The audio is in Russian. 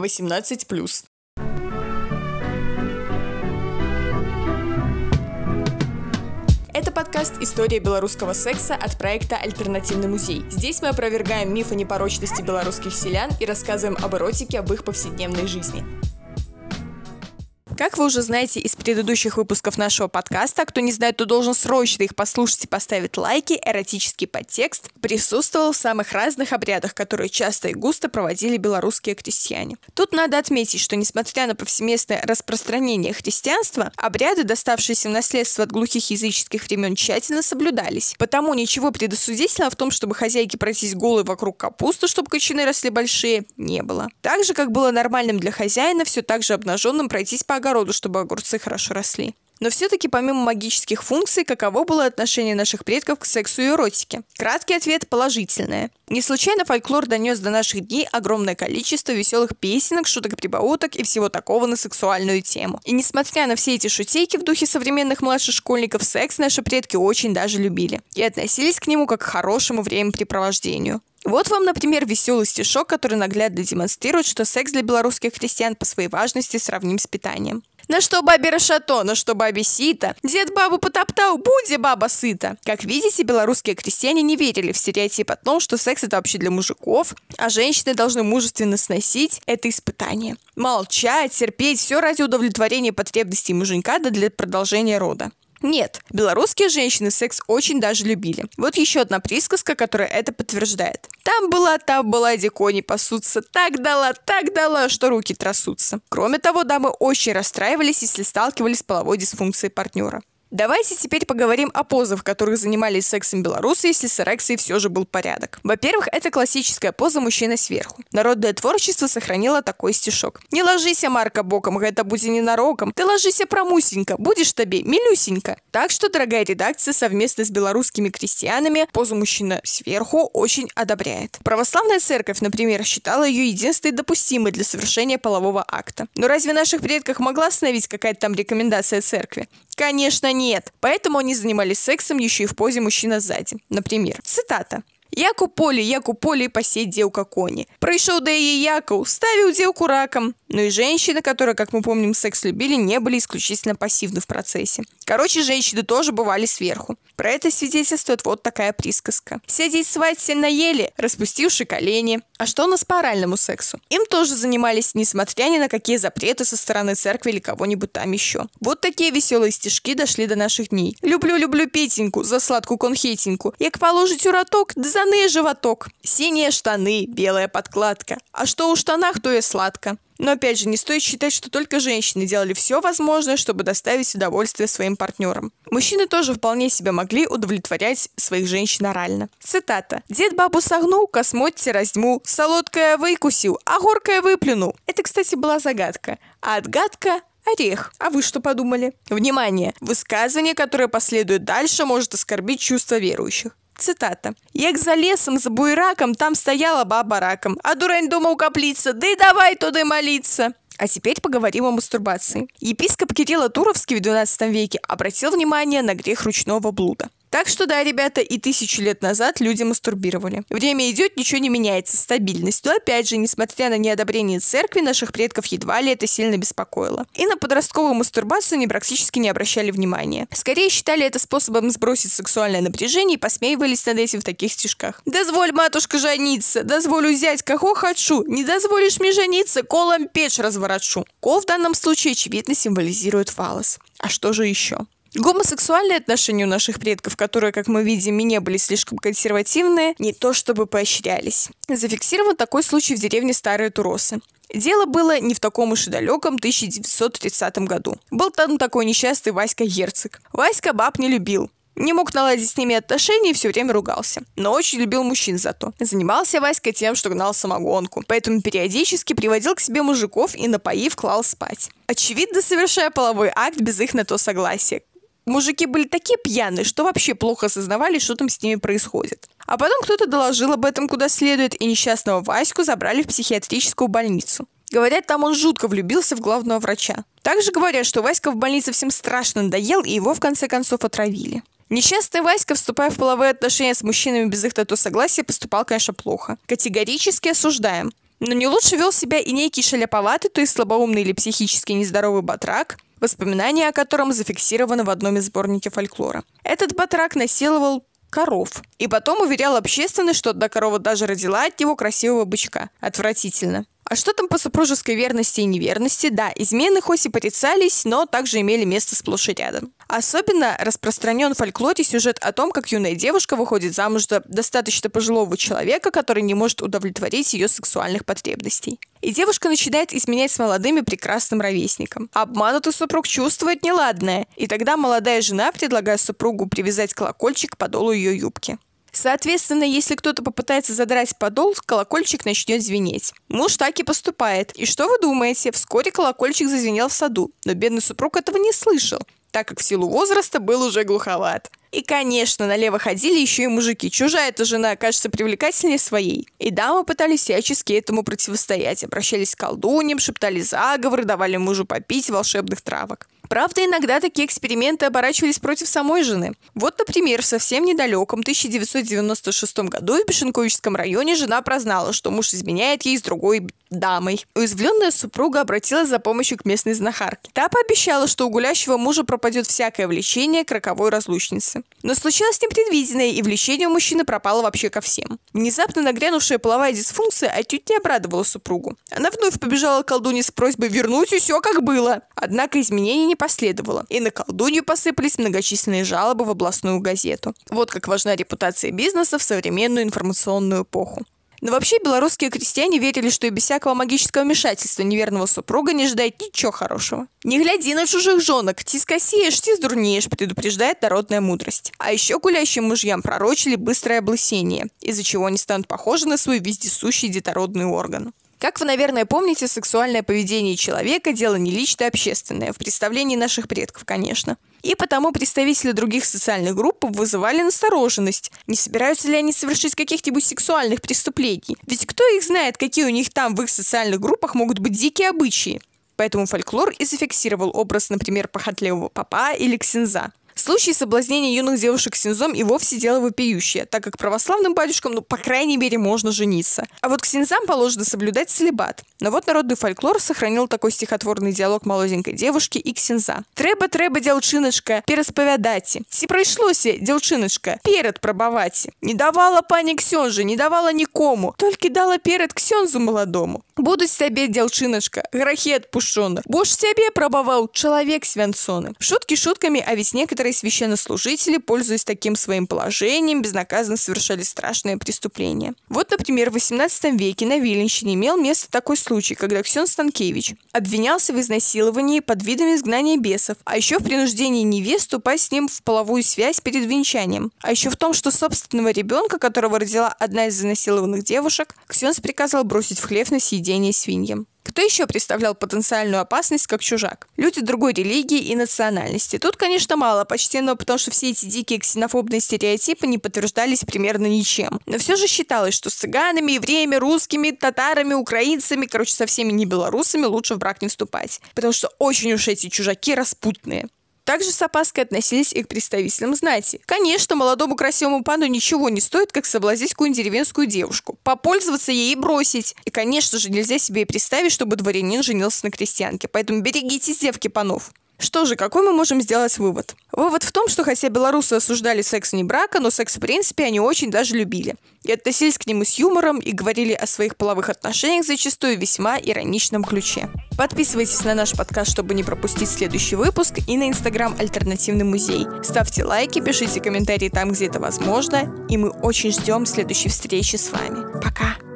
18+. Это подкаст «История белорусского секса» от проекта «Альтернативный музей». Здесь мы опровергаем мифы непорочности белорусских селян и рассказываем об эротике, об их повседневной жизни. Как вы уже знаете из предыдущих выпусков нашего подкаста, кто не знает, то должен срочно их послушать и поставить лайки, эротический подтекст присутствовал в самых разных обрядах, которые часто и густо проводили белорусские крестьяне. Тут надо отметить, что несмотря на повсеместное распространение христианства, обряды, доставшиеся в наследство от глухих языческих времен, тщательно соблюдались. Потому ничего предосудительного в том, чтобы хозяйки пройтись голые вокруг капусты, чтобы кочаны росли большие, не было. Так же, как было нормальным для хозяина, все так же обнаженным пройтись по огороду огороду, чтобы огурцы хорошо росли. Но все-таки помимо магических функций, каково было отношение наших предков к сексу и эротике? Краткий ответ – положительное. Не случайно фольклор донес до наших дней огромное количество веселых песенок, шуток, прибауток и всего такого на сексуальную тему. И несмотря на все эти шутейки в духе современных младших школьников, секс наши предки очень даже любили и относились к нему как к хорошему времяпрепровождению. Вот вам, например, веселый стишок, который наглядно демонстрирует, что секс для белорусских крестьян по своей важности сравним с питанием. На что бабе решато, на что бабе сито. Дед бабу потоптал, буде баба сыта. Как видите, белорусские крестьяне не верили в стереотип о том, что секс это вообще для мужиков, а женщины должны мужественно сносить это испытание. Молчать, терпеть, все ради удовлетворения потребностей муженька да для продолжения рода. Нет, белорусские женщины секс очень даже любили. Вот еще одна присказка, которая это подтверждает. Там была, там была, где кони пасутся, так дала, так дала, что руки трясутся. Кроме того, дамы очень расстраивались, если сталкивались с половой дисфункцией партнера. Давайте теперь поговорим о позах, в которых занимались сексом белорусы, если с эрекцией все же был порядок. Во-первых, это классическая поза мужчины сверху. Народное творчество сохранило такой стишок. «Не ложися, Марка, боком, это будет ненароком. Ты ложися промусенько, будешь тебе милюсенько». Так что, дорогая редакция, совместно с белорусскими крестьянами позу мужчина сверху очень одобряет. Православная церковь, например, считала ее единственной допустимой для совершения полового акта. Но разве наших предках могла остановить какая-то там рекомендация церкви? Конечно, нет. Поэтому они занимались сексом еще и в позе мужчина сзади. Например, цитата. Як у полі, як у полі пасеть девка кони. Пришел да ей Яков, ставил девку раком. Ну и женщины, которые, как мы помним, секс любили, не были исключительно пассивны в процессе. Короче, женщины тоже бывали сверху. Про это свидетельствует вот такая присказка. «Сядеть свадьте наели, распустивши колени». А что у нас по оральному сексу? Им тоже занимались, несмотря ни на какие запреты со стороны церкви или кого-нибудь там еще. Вот такие веселые стишки дошли до наших дней. «Люблю-люблю Петеньку, за сладкую конхетеньку. Як положить уроток, да заные животок. Синие штаны, белая подкладка. А что у штанах, то и сладко». Но опять же, не стоит считать, что только женщины делали все возможное, чтобы доставить удовольствие своим партнерам. Мужчины тоже вполне себе могли удовлетворять своих женщин орально. Цитата. «Дед бабу согнул, космотьте раздьму, солодкое выкусил, а горкое выплюнул». Это, кстати, была загадка. А отгадка орех. А вы что подумали? Внимание! Высказывание, которое последует дальше, может оскорбить чувства верующих. Цитата. «Як за лесом, за буйраком, там стояла баба раком, а дурень думал каплица, да и давай туда молиться». А теперь поговорим о мастурбации. Епископ Кирилл Туровский в XII веке обратил внимание на грех ручного блуда. Так что да, ребята, и тысячу лет назад люди мастурбировали. Время идет, ничего не меняется, стабильность. Но опять же, несмотря на неодобрение церкви, наших предков едва ли это сильно беспокоило. И на подростковую мастурбацию они практически не обращали внимания. Скорее считали это способом сбросить сексуальное напряжение и посмеивались над этим в таких стишках. «Дозволь, матушка, жениться! Дозволю взять, кого хочу! Не дозволишь мне жениться, колом печь разворочу!» Кол в данном случае очевидно символизирует фалос. А что же еще? Гомосексуальные отношения у наших предков, которые, как мы видим, и не были слишком консервативные, не то чтобы поощрялись. Зафиксирован такой случай в деревне Старые Туросы. Дело было не в таком уж и далеком 1930 году. Был там такой несчастный Васька Герцог. Васька баб не любил. Не мог наладить с ними отношения и все время ругался. Но очень любил мужчин зато. Занимался Васька тем, что гнал самогонку. Поэтому периодически приводил к себе мужиков и напоив клал спать. Очевидно, совершая половой акт без их на то согласия. Мужики были такие пьяные, что вообще плохо осознавали, что там с ними происходит. А потом кто-то доложил об этом куда следует, и несчастного Ваську забрали в психиатрическую больницу. Говорят, там он жутко влюбился в главного врача. Также говорят, что Васька в больнице всем страшно надоел, и его в конце концов отравили. Несчастный Васька, вступая в половые отношения с мужчинами без их тату согласия, поступал, конечно, плохо. Категорически осуждаем. Но не лучше вел себя и некий шаляповатый, то есть слабоумный или психически нездоровый батрак, воспоминания о котором зафиксированы в одном из сборников фольклора. Этот батрак насиловал коров. И потом уверял общественность, что одна корова даже родила от него красивого бычка. Отвратительно. А что там по супружеской верности и неверности? Да, измены хоть и порицались, но также имели место сплошь и рядом. Особенно распространен в фольклоре сюжет о том, как юная девушка выходит замуж за достаточно пожилого человека, который не может удовлетворить ее сексуальных потребностей. И девушка начинает изменять с молодым и прекрасным ровесником. Обманутый супруг чувствует неладное, и тогда молодая жена предлагает супругу привязать колокольчик к подолу ее юбки. Соответственно, если кто-то попытается задрать подол, колокольчик начнет звенеть. Муж так и поступает. И что вы думаете? Вскоре колокольчик зазвенел в саду, но бедный супруг этого не слышал, так как в силу возраста был уже глуховат. И, конечно, налево ходили еще и мужики. Чужая эта жена кажется привлекательнее своей. И дамы пытались всячески этому противостоять. Обращались к колдуньям, шептали заговоры, давали мужу попить волшебных травок. Правда, иногда такие эксперименты оборачивались против самой жены. Вот, например, в совсем недалеком 1996 году в Бешенковичском районе жена прознала, что муж изменяет ей с другой дамой. Уязвленная супруга обратилась за помощью к местной знахарке. Та пообещала, что у гулящего мужа пропадет всякое влечение к роковой разлучнице. Но случилось непредвиденное, и влечение у мужчины пропало вообще ко всем. Внезапно нагрянувшая половая дисфункция отнюдь не обрадовала супругу. Она вновь побежала к колдуне с просьбой вернуть все как было. Однако изменений не последовало, и на колдунью посыпались многочисленные жалобы в областную газету. Вот как важна репутация бизнеса в современную информационную эпоху. Но вообще белорусские крестьяне верили, что и без всякого магического вмешательства неверного супруга не ждает ничего хорошего. «Не гляди на чужих женок, ти скосеешь, ти сдурнеешь», предупреждает народная мудрость. А еще гулящим мужьям пророчили быстрое облысение, из-за чего они станут похожи на свой вездесущий детородный орган. Как вы, наверное, помните, сексуальное поведение человека – дело не личное, а общественное, в представлении наших предков, конечно. И потому представители других социальных групп вызывали настороженность. Не собираются ли они совершить каких-нибудь сексуальных преступлений? Ведь кто их знает, какие у них там в их социальных группах могут быть дикие обычаи? Поэтому фольклор и зафиксировал образ, например, похотливого папа или ксенза. Случай соблазнения юных девушек синзом и вовсе дело вопиющее, так как православным батюшкам, ну, по крайней мере, можно жениться. А вот к синзам положено соблюдать целебат. Но вот народный фольклор сохранил такой стихотворный диалог молоденькой девушки и ксенза. «Треба, треба, дівчиночка, пересповядати. Си пройшлося, дівчиночка, перед пробавати. Не давала пані ксьонжи, не давала никому, только дала перед ксьонзу молодому. Будуть тебе, дівчиночка, грахи отпушены. Бо ж тебе пробовал человек свянцоны». Шутки шутками, а ведь некоторые Некоторые священнослужители, пользуясь таким своим положением, безнаказанно совершали страшные преступления. Вот, например, в XVIII веке на Виленщине имел место такой случай, когда Ксен Станкевич обвинялся в изнасиловании под видом изгнания бесов, а еще в принуждении невест вступать с ним в половую связь перед венчанием, а еще в том, что собственного ребенка, которого родила одна из изнасилованных девушек, Ксенс приказал бросить в хлев на съедение свиньям. Кто еще представлял потенциальную опасность как чужак? Люди другой религии и национальности. Тут, конечно, мало почтенного, потому что все эти дикие ксенофобные стереотипы не подтверждались примерно ничем. Но все же считалось, что с цыганами, евреями, русскими, татарами, украинцами, короче, со всеми не белорусами лучше в брак не вступать. Потому что очень уж эти чужаки распутные. Также с опаской относились и к представителям знати. Конечно, молодому красивому пану ничего не стоит, как соблазнить какую-нибудь деревенскую девушку, попользоваться ей и бросить. И, конечно же, нельзя себе и представить, чтобы дворянин женился на крестьянке. Поэтому берегитесь, девки панов. Что же, какой мы можем сделать вывод? Вывод в том, что хотя белорусы осуждали секс не брака, но секс в принципе они очень даже любили. И относились к нему с юмором и говорили о своих половых отношениях зачастую в весьма ироничном ключе. Подписывайтесь на наш подкаст, чтобы не пропустить следующий выпуск, и на инстаграм «Альтернативный музей». Ставьте лайки, пишите комментарии там, где это возможно, и мы очень ждем следующей встречи с вами. Пока!